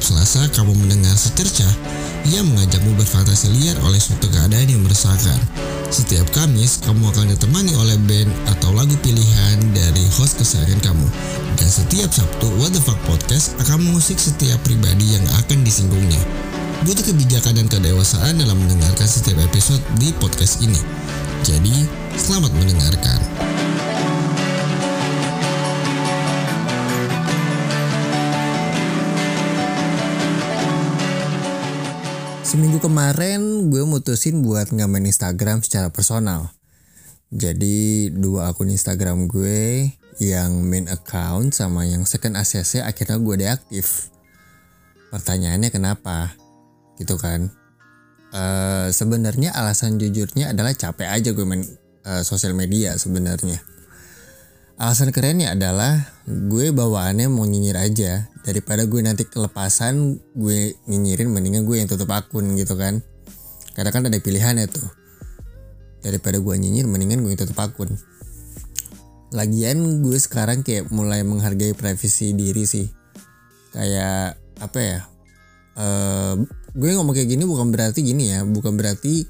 Setiap Selasa kamu mendengar Secerca ia mengajakmu berfantasi liar oleh suatu keadaan yang meresahkan. Setiap Kamis, kamu akan ditemani oleh band atau lagu pilihan dari host kesayangan kamu. Dan setiap Sabtu, What the Fuck Podcast akan mengusik setiap pribadi yang akan disinggungnya. Butuh kebijakan dan kedewasaan dalam mendengarkan setiap episode di podcast ini. Jadi, selamat mendengarkan. Kemarin gue mutusin buat nggak main Instagram secara personal. Jadi dua akun Instagram gue yang main account sama yang second ACC akhirnya gue deaktif. Pertanyaannya kenapa? Gitu kan? Uh, sebenarnya alasan jujurnya adalah capek aja gue main uh, sosial media sebenarnya. Alasan kerennya adalah gue bawaannya mau nyinyir aja daripada gue nanti kelepasan gue nyinyirin mendingan gue yang tutup akun gitu kan. Karena kan ada pilihannya tuh. Daripada gue nyinyir mendingan gue yang tutup akun. Lagian gue sekarang kayak mulai menghargai privasi diri sih. Kayak apa ya? Uh, gue ngomong kayak gini bukan berarti gini ya, bukan berarti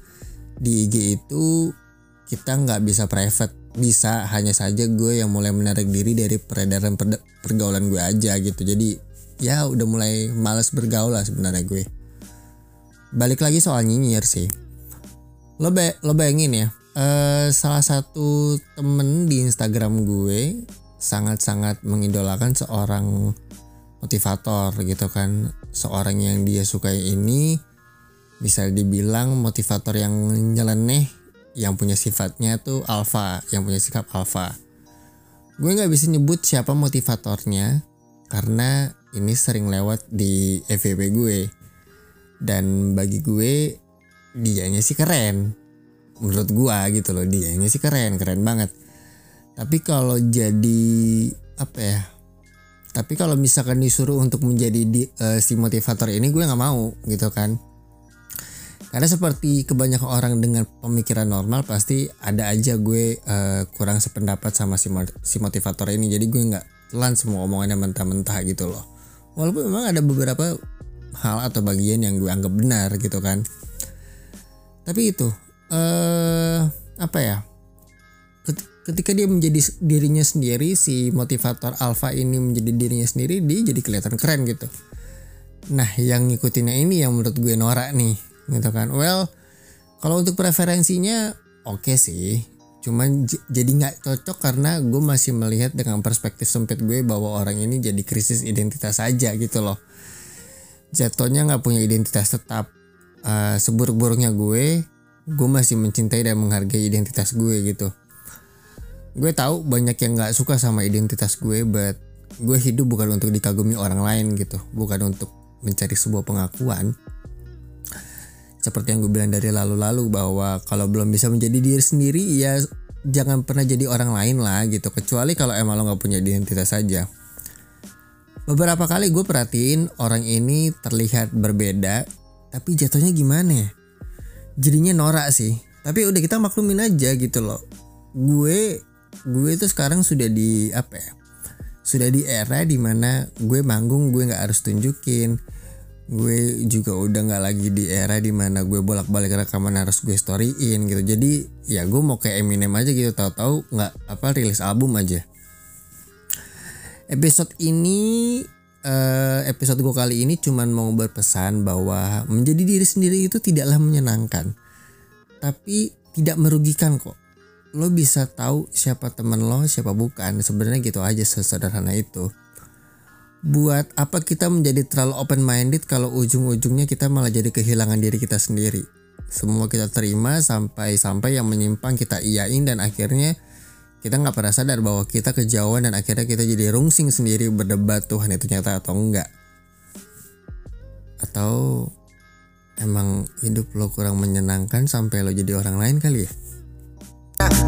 di IG itu kita nggak bisa private bisa hanya saja gue yang mulai menarik diri dari peredaran pergaulan gue aja gitu. Jadi ya udah mulai males bergaul lah sebenarnya gue. Balik lagi soal nyinyir sih. Lo be lo bayangin ya uh, salah satu temen di Instagram gue sangat-sangat mengidolakan seorang motivator gitu kan. Seorang yang dia sukai ini bisa dibilang motivator yang nyeleneh yang punya sifatnya tuh alpha, yang punya sikap alpha. Gue nggak bisa nyebut siapa motivatornya karena ini sering lewat di FVP gue. Dan bagi gue dianya sih keren. Menurut gue gitu loh, dianya sih keren, keren banget. Tapi kalau jadi apa ya? Tapi kalau misalkan disuruh untuk menjadi di, uh, si motivator ini gue nggak mau gitu kan karena seperti kebanyakan orang dengan pemikiran normal pasti ada aja gue uh, kurang sependapat sama si, si motivator ini. Jadi gue nggak telan semua omongannya mentah-mentah gitu loh. Walaupun memang ada beberapa hal atau bagian yang gue anggap benar gitu kan. Tapi itu uh, apa ya? Ketika dia menjadi dirinya sendiri, si motivator alpha ini menjadi dirinya sendiri, dia jadi kelihatan keren gitu. Nah, yang ngikutinnya ini yang menurut gue norak nih gitu kan. Well kalau untuk preferensinya oke okay sih. Cuman jadi nggak cocok karena gue masih melihat dengan perspektif sempit gue bahwa orang ini jadi krisis identitas saja gitu loh. Jatuhnya nggak punya identitas tetap. Uh, seburuk-buruknya gue gue masih mencintai dan menghargai identitas gue gitu. Gue tahu banyak yang nggak suka sama identitas gue but gue hidup bukan untuk dikagumi orang lain gitu. Bukan untuk mencari sebuah pengakuan seperti yang gue bilang dari lalu-lalu bahwa kalau belum bisa menjadi diri sendiri ya jangan pernah jadi orang lain lah gitu. Kecuali kalau emang lo nggak punya identitas saja. Beberapa kali gue perhatiin orang ini terlihat berbeda tapi jatuhnya gimana ya? Jadinya norak sih. Tapi udah kita maklumin aja gitu loh. Gue gue itu sekarang sudah di apa ya sudah di era di mana gue manggung gue nggak harus tunjukin gue juga udah nggak lagi di era di mana gue bolak-balik rekaman harus gue storyin gitu. Jadi ya gue mau kayak Eminem aja gitu tahu-tahu nggak apa rilis album aja. Episode ini uh, episode gue kali ini cuman mau berpesan bahwa menjadi diri sendiri itu tidaklah menyenangkan. Tapi tidak merugikan kok. Lo bisa tahu siapa temen lo siapa bukan. Sebenarnya gitu aja sesederhana itu buat apa kita menjadi terlalu open minded kalau ujung-ujungnya kita malah jadi kehilangan diri kita sendiri. Semua kita terima sampai-sampai yang menyimpang kita iyain dan akhirnya kita nggak pernah sadar bahwa kita kejauhan dan akhirnya kita jadi rungsing sendiri berdebat Tuhan itu nyata atau enggak. Atau emang hidup lo kurang menyenangkan sampai lo jadi orang lain kali ya?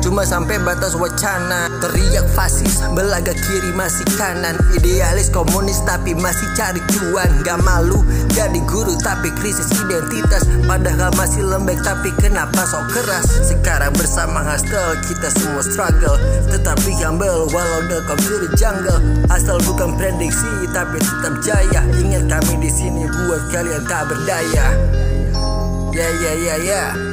Cuma sampai batas wacana. Teriak fasis, belaga kiri masih kanan. Idealis komunis tapi masih cari cuan. Gak malu jadi guru tapi krisis identitas. Padahal masih lembek tapi kenapa sok keras? Sekarang bersama hustle kita semua struggle. Tetapi humble walau the computer jungle. Asal bukan prediksi tapi tetap jaya. Ingat kami di sini buat kalian tak berdaya. Ya ya ya ya